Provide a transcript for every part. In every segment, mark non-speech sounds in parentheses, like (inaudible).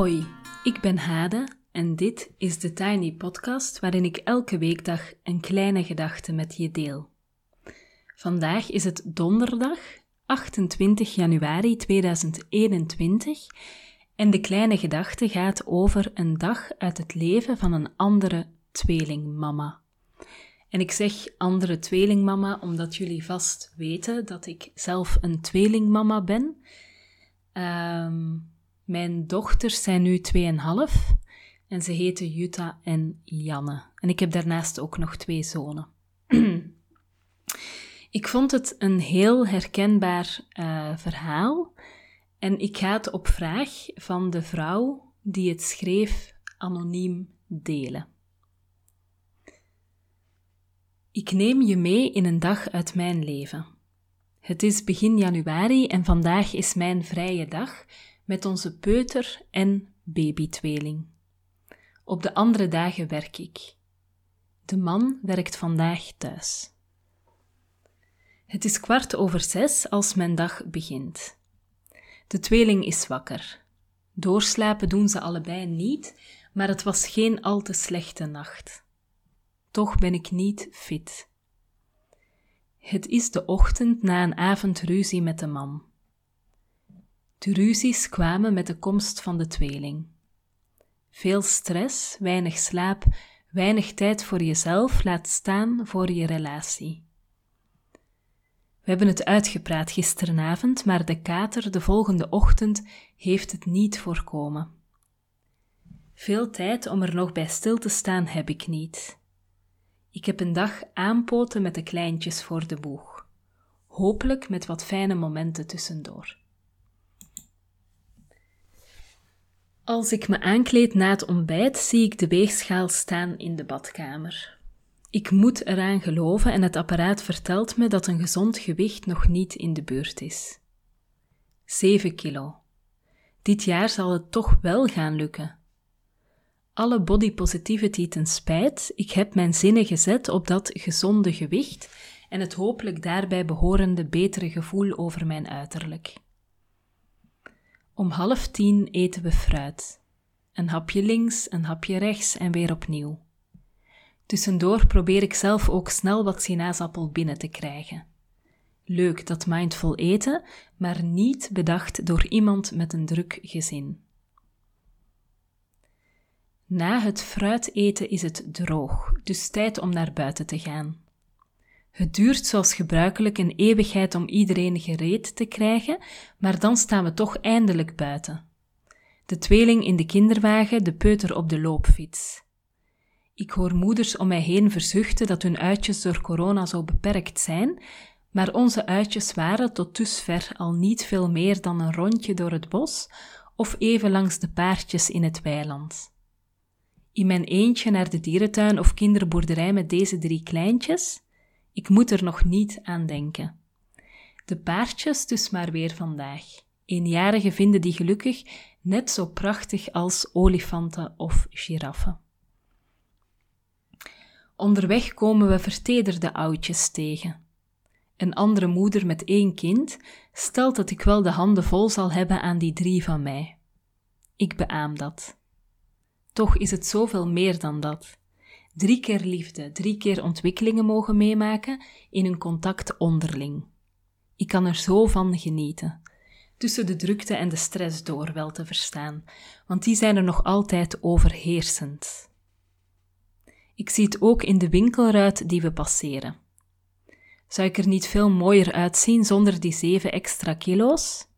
Hoi, ik ben Hade en dit is de Tiny Podcast waarin ik elke weekdag een kleine gedachte met je deel. Vandaag is het donderdag 28 januari 2021 en de kleine gedachte gaat over een dag uit het leven van een andere tweelingmama. En ik zeg andere tweelingmama omdat jullie vast weten dat ik zelf een tweelingmama ben. Ehm, mijn dochters zijn nu 2,5 en ze heten Jutta en Janne. En ik heb daarnaast ook nog twee zonen. (clears throat) ik vond het een heel herkenbaar uh, verhaal en ik ga het op vraag van de vrouw die het schreef anoniem delen. Ik neem je mee in een dag uit mijn leven. Het is begin januari en vandaag is mijn vrije dag met onze peuter en babytweeling. Op de andere dagen werk ik. De man werkt vandaag thuis. Het is kwart over zes als mijn dag begint. De tweeling is wakker. Doorslapen doen ze allebei niet, maar het was geen al te slechte nacht. Toch ben ik niet fit. Het is de ochtend na een avondruzie met de man. De ruzies kwamen met de komst van de tweeling. Veel stress, weinig slaap, weinig tijd voor jezelf, laat staan voor je relatie. We hebben het uitgepraat gisteravond, maar de kater de volgende ochtend heeft het niet voorkomen. Veel tijd om er nog bij stil te staan heb ik niet. Ik heb een dag aanpoten met de kleintjes voor de boeg. Hopelijk met wat fijne momenten tussendoor. Als ik me aankleed na het ontbijt, zie ik de weegschaal staan in de badkamer. Ik moet eraan geloven en het apparaat vertelt me dat een gezond gewicht nog niet in de buurt is. 7 kilo. Dit jaar zal het toch wel gaan lukken. Alle body positivity ten spijt, ik heb mijn zinnen gezet op dat gezonde gewicht en het hopelijk daarbij behorende betere gevoel over mijn uiterlijk. Om half tien eten we fruit. Een hapje links, een hapje rechts en weer opnieuw. Tussendoor probeer ik zelf ook snel wat sinaasappel binnen te krijgen. Leuk dat mindful eten, maar niet bedacht door iemand met een druk gezin. Na het fruit eten is het droog, dus tijd om naar buiten te gaan. Het duurt zoals gebruikelijk een eeuwigheid om iedereen gereed te krijgen, maar dan staan we toch eindelijk buiten. De tweeling in de kinderwagen, de peuter op de loopfiets. Ik hoor moeders om mij heen verzuchten dat hun uitjes door corona zo beperkt zijn, maar onze uitjes waren tot dusver al niet veel meer dan een rondje door het bos of even langs de paardjes in het weiland. In mijn eentje naar de dierentuin of kinderboerderij met deze drie kleintjes? Ik moet er nog niet aan denken. De paardjes dus maar weer vandaag. Eenjarigen vinden die gelukkig net zo prachtig als olifanten of giraffen. Onderweg komen we vertederde oudjes tegen. Een andere moeder met één kind stelt dat ik wel de handen vol zal hebben aan die drie van mij. Ik beaam dat. Toch is het zoveel meer dan dat. Drie keer liefde, drie keer ontwikkelingen mogen meemaken in een contact onderling. Ik kan er zo van genieten. Tussen de drukte en de stress door wel te verstaan, want die zijn er nog altijd overheersend. Ik zie het ook in de winkelruit die we passeren. Zou ik er niet veel mooier uitzien zonder die zeven extra kilo's?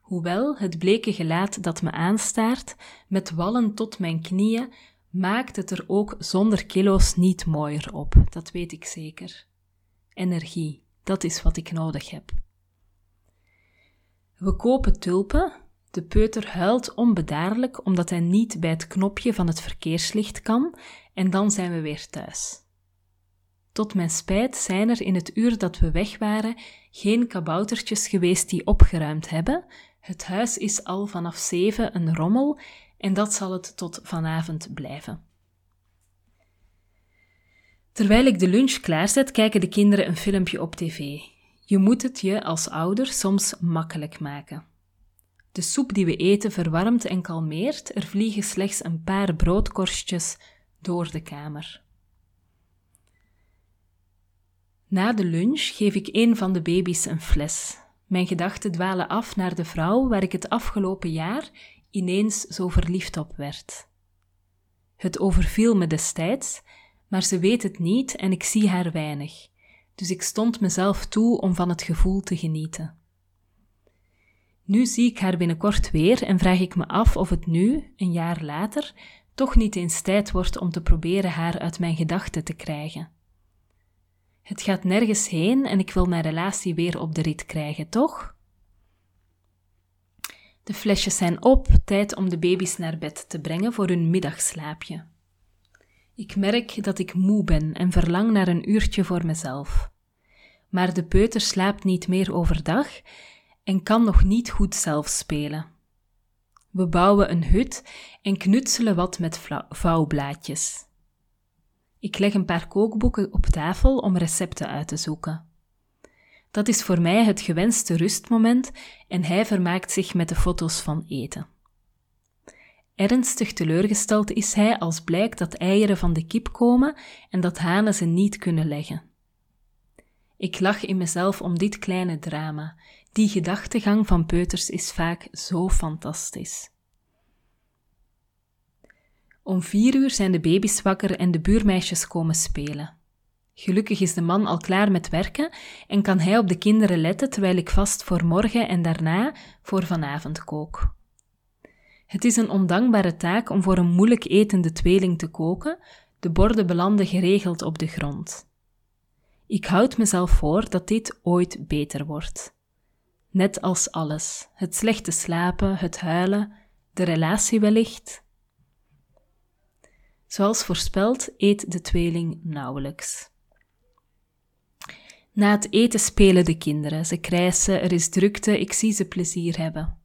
Hoewel het bleke gelaat dat me aanstaart, met wallen tot mijn knieën, maakt het er ook zonder kilo's niet mooier op, dat weet ik zeker. Energie, dat is wat ik nodig heb. We kopen tulpen. De peuter huilt onbedaarlijk omdat hij niet bij het knopje van het verkeerslicht kan, en dan zijn we weer thuis. Tot mijn spijt zijn er in het uur dat we weg waren geen kaboutertjes geweest die opgeruimd hebben. Het huis is al vanaf zeven een rommel en dat zal het tot vanavond blijven. Terwijl ik de lunch klaarzet, kijken de kinderen een filmpje op tv. Je moet het je als ouder soms makkelijk maken. De soep die we eten verwarmt en kalmeert, er vliegen slechts een paar broodkorstjes door de kamer. Na de lunch geef ik een van de baby's een fles. Mijn gedachten dwalen af naar de vrouw waar ik het afgelopen jaar ineens zo verliefd op werd. Het overviel me destijds, maar ze weet het niet en ik zie haar weinig, dus ik stond mezelf toe om van het gevoel te genieten. Nu zie ik haar binnenkort weer en vraag ik me af of het nu, een jaar later, toch niet eens tijd wordt om te proberen haar uit mijn gedachten te krijgen. Het gaat nergens heen en ik wil mijn relatie weer op de rit krijgen, toch? De flesjes zijn op, tijd om de baby's naar bed te brengen voor hun middagslaapje. Ik merk dat ik moe ben en verlang naar een uurtje voor mezelf. Maar de peuter slaapt niet meer overdag en kan nog niet goed zelf spelen. We bouwen een hut en knutselen wat met vouwblaadjes. Ik leg een paar kookboeken op tafel om recepten uit te zoeken. Dat is voor mij het gewenste rustmoment en hij vermaakt zich met de foto's van eten. Ernstig teleurgesteld is hij als blijkt dat eieren van de kip komen en dat hanen ze niet kunnen leggen. Ik lach in mezelf om dit kleine drama. Die gedachtegang van peuters is vaak zo fantastisch. Om vier uur zijn de baby's wakker en de buurmeisjes komen spelen. Gelukkig is de man al klaar met werken en kan hij op de kinderen letten terwijl ik vast voor morgen en daarna voor vanavond kook. Het is een ondankbare taak om voor een moeilijk etende tweeling te koken, de borden belanden geregeld op de grond. Ik houd mezelf voor dat dit ooit beter wordt. Net als alles: het slechte slapen, het huilen, de relatie wellicht. Zoals voorspeld eet de tweeling nauwelijks. Na het eten spelen de kinderen, ze krijsen, er is drukte, ik zie ze plezier hebben.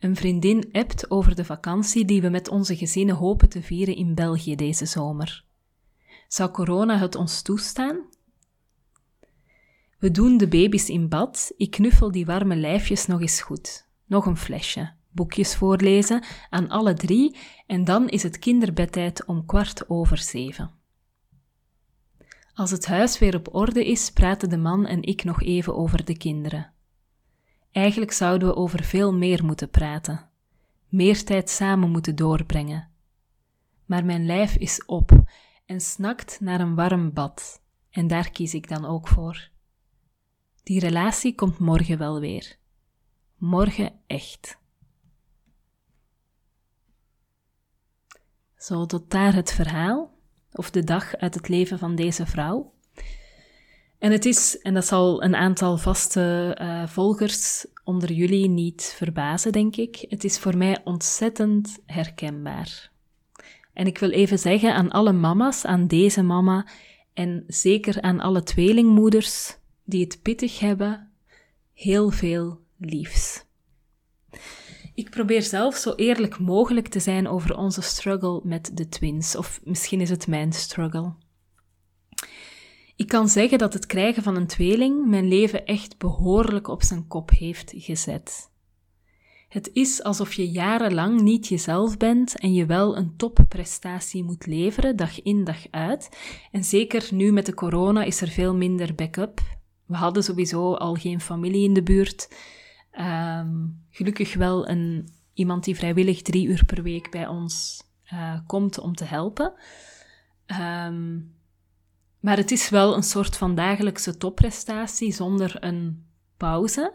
Een vriendin appt over de vakantie die we met onze gezinnen hopen te vieren in België deze zomer. Zou corona het ons toestaan? We doen de baby's in bad, ik knuffel die warme lijfjes nog eens goed. Nog een flesje, boekjes voorlezen aan alle drie en dan is het kinderbedtijd om kwart over zeven. Als het huis weer op orde is, praten de man en ik nog even over de kinderen. Eigenlijk zouden we over veel meer moeten praten, meer tijd samen moeten doorbrengen. Maar mijn lijf is op en snakt naar een warm bad, en daar kies ik dan ook voor. Die relatie komt morgen wel weer. Morgen echt. Zo tot daar het verhaal, of de dag uit het leven van deze vrouw. En het is, en dat zal een aantal vaste uh, volgers onder jullie niet verbazen, denk ik, het is voor mij ontzettend herkenbaar. En ik wil even zeggen aan alle mama's, aan deze mama en zeker aan alle tweelingmoeders die het pittig hebben, heel veel liefs. Ik probeer zelf zo eerlijk mogelijk te zijn over onze struggle met de twins, of misschien is het mijn struggle. Ik kan zeggen dat het krijgen van een tweeling mijn leven echt behoorlijk op zijn kop heeft gezet. Het is alsof je jarenlang niet jezelf bent en je wel een topprestatie moet leveren, dag in dag uit. En zeker nu met de corona is er veel minder backup. We hadden sowieso al geen familie in de buurt. Ehm, gelukkig wel een, iemand die vrijwillig drie uur per week bij ons uh, komt om te helpen. Um, maar het is wel een soort van dagelijkse topprestatie zonder een pauze.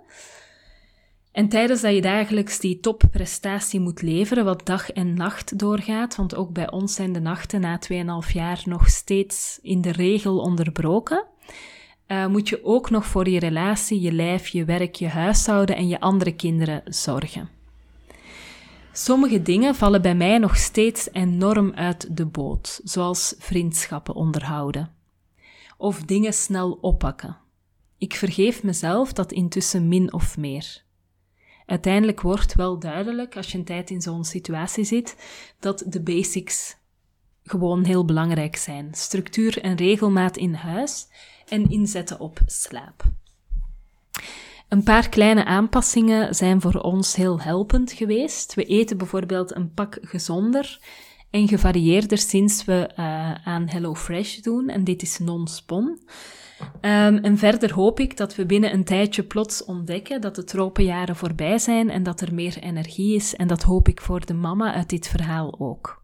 En tijdens dat je dagelijks die topprestatie moet leveren, wat dag en nacht doorgaat, want ook bij ons zijn de nachten na 2,5 jaar nog steeds in de regel onderbroken, uh, moet je ook nog voor je relatie, je lijf, je werk, je huishouden en je andere kinderen zorgen. Sommige dingen vallen bij mij nog steeds enorm uit de boot, zoals vriendschappen onderhouden of dingen snel oppakken. Ik vergeef mezelf dat intussen min of meer. Uiteindelijk wordt wel duidelijk, als je een tijd in zo'n situatie zit, dat de basics gewoon heel belangrijk zijn. Structuur en regelmaat in huis en inzetten op slaap. Een paar kleine aanpassingen zijn voor ons heel helpend geweest. We eten bijvoorbeeld een pak gezonder en gevarieerder sinds we uh, aan HelloFresh doen. En dit is non-spon. Um, en verder hoop ik dat we binnen een tijdje plots ontdekken dat de tropenjaren voorbij zijn en dat er meer energie is. En dat hoop ik voor de mama uit dit verhaal ook.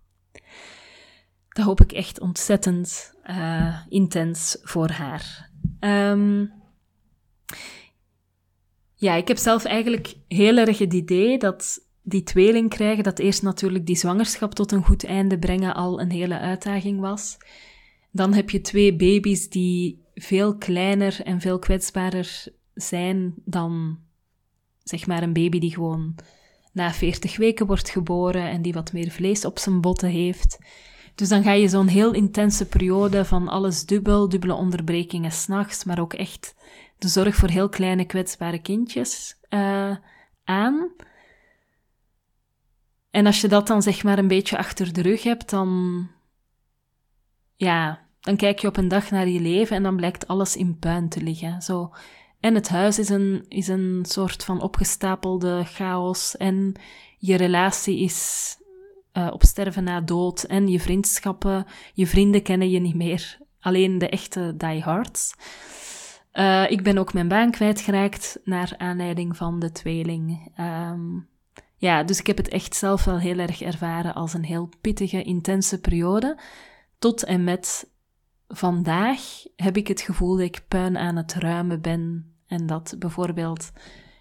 Dat hoop ik echt ontzettend uh, intens voor haar. Um, ja, ik heb zelf eigenlijk heel erg het idee dat die tweeling krijgen, dat eerst natuurlijk die zwangerschap tot een goed einde brengen al een hele uitdaging was. Dan heb je twee baby's die veel kleiner en veel kwetsbaarder zijn dan, zeg maar, een baby die gewoon na 40 weken wordt geboren en die wat meer vlees op zijn botten heeft. Dus dan ga je zo'n heel intense periode van alles dubbel, dubbele onderbrekingen s'nachts, maar ook echt de zorg voor heel kleine kwetsbare kindjes uh, aan. En als je dat dan zeg maar een beetje achter de rug hebt, dan, ja, dan kijk je op een dag naar je leven en dan blijkt alles in puin te liggen. Zo. En het huis is een, is een soort van opgestapelde chaos en je relatie is uh, op sterven na dood en je vriendschappen, je vrienden kennen je niet meer. Alleen de echte diehards. Uh, ik ben ook mijn baan kwijtgeraakt naar aanleiding van de tweeling. Um, ja, dus ik heb het echt zelf wel heel erg ervaren als een heel pittige, intense periode. Tot en met vandaag heb ik het gevoel dat ik puin aan het ruimen ben. En dat bijvoorbeeld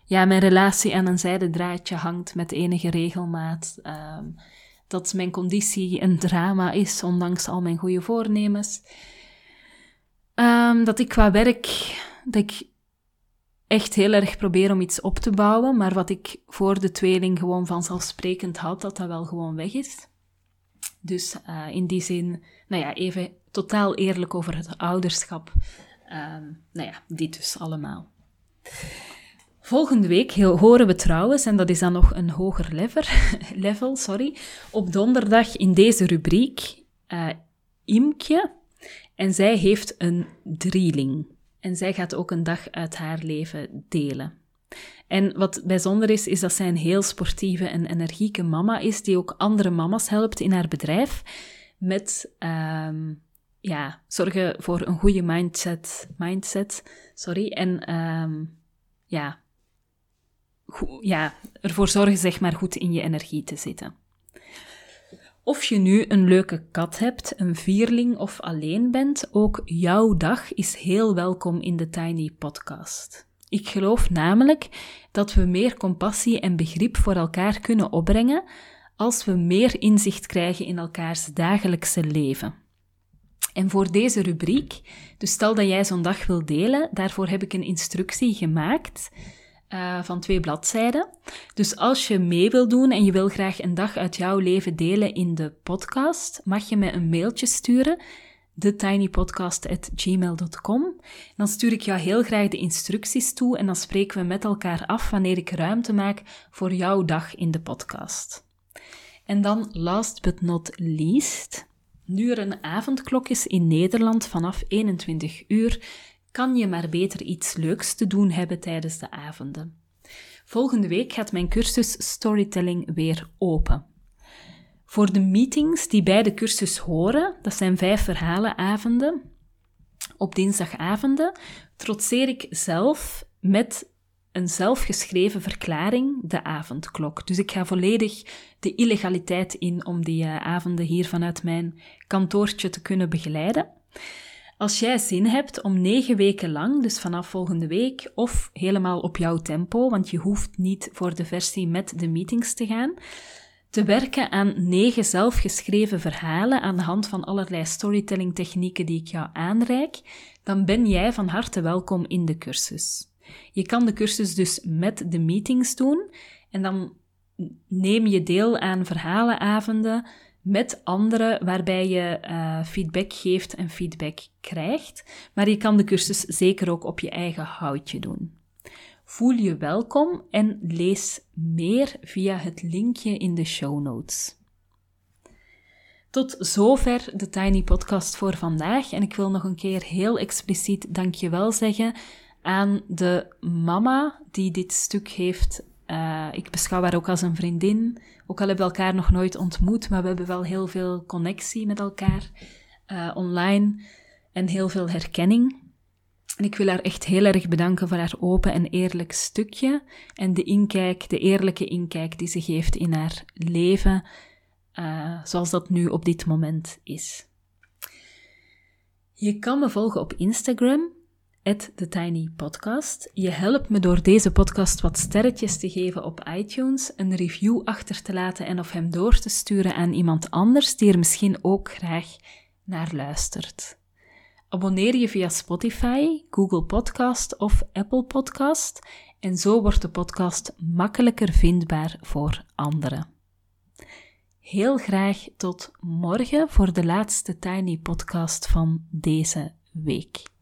ja, mijn relatie aan een zijden draadje hangt met enige regelmaat. Um, dat mijn conditie een drama is, ondanks al mijn goede voornemens. Um, dat ik qua werk, dat ik echt heel erg probeer om iets op te bouwen, maar wat ik voor de tweeling gewoon vanzelfsprekend had, dat dat wel gewoon weg is. Dus uh, in die zin, nou ja, even totaal eerlijk over het ouderschap. Um, nou ja, dit dus allemaal. Volgende week horen we trouwens, en dat is dan nog een hoger (laughs) level, sorry, op donderdag in deze rubriek uh. En zij heeft een drieling. En zij gaat ook een dag uit haar leven delen. En wat bijzonder is, is dat zij een heel sportieve en energieke mama is, die ook andere mama's helpt in haar bedrijf met um, ja, zorgen voor een goede mindset, mindset sorry, en um, ja, ja, ervoor zorgen zeg maar goed in je energie te zitten. Of je nu een leuke kat hebt, een vierling of alleen bent, ook jouw dag is heel welkom in de Tiny Podcast. Ik geloof namelijk dat we meer compassie en begrip voor elkaar kunnen opbrengen als we meer inzicht krijgen in elkaars dagelijkse leven. En voor deze rubriek, dus stel dat jij zo'n dag wil delen, daarvoor heb ik een instructie gemaakt uh, van twee bladzijden. Dus als je mee wil doen en je wil graag een dag uit jouw leven delen in de podcast, mag je me een mailtje sturen thetinypodcast.gmail.com. Dan stuur ik jou heel graag de instructies toe en dan spreken we met elkaar af wanneer ik ruimte maak voor jouw dag in de podcast. En dan, last but not least, nu er een avondklok is in Nederland vanaf 21 uur, kan je maar beter iets leuks te doen hebben tijdens de avonden. Volgende week gaat mijn cursus Storytelling weer open. Voor de meetings die bij de cursus horen, dat zijn vijf verhalenavonden, op dinsdagavonden, trotseer ik zelf met een zelfgeschreven verklaring de avondklok. Dus ik ga volledig de illegaliteit in om die uh, avonden hier vanuit mijn kantoortje te kunnen begeleiden. Als jij zin hebt om negen weken lang, dus vanaf volgende week, of helemaal op jouw tempo, want je hoeft niet voor de versie met de meetings te gaan, te werken aan negen zelfgeschreven verhalen aan de hand van allerlei storytelling technieken die ik jou aanreik, dan ben jij van harte welkom in de cursus. Je kan de cursus dus met de meetings doen en dan neem je deel aan verhalenavonden met anderen waarbij je uh, feedback geeft en feedback krijgt. Maar je kan de cursus zeker ook op je eigen houtje doen. Voel je welkom en lees meer via het linkje in de show notes. Tot zover de Tiny Podcast voor vandaag. En ik wil nog een keer heel expliciet dankjewel zeggen aan de mama die dit stuk heeft. Uh, ik beschouw haar ook als een vriendin. Ook al hebben we elkaar nog nooit ontmoet, maar we hebben wel heel veel connectie met elkaar uh, online en heel veel herkenning. En ik wil haar echt heel erg bedanken voor haar open en eerlijk stukje en de inkijk, de eerlijke inkijk die ze geeft in haar leven, uh, zoals dat nu op dit moment is. Je kan me volgen op Instagram, TheTinyPodcast. Je helpt me door deze podcast wat sterretjes te geven op iTunes, een review achter te laten en of hem door te sturen aan iemand anders die er misschien ook graag naar luistert. Abonneer je via Spotify, Google Podcast of Apple Podcast en zo wordt de podcast makkelijker vindbaar voor anderen. Heel graag tot morgen voor de laatste Tiny Podcast van deze week.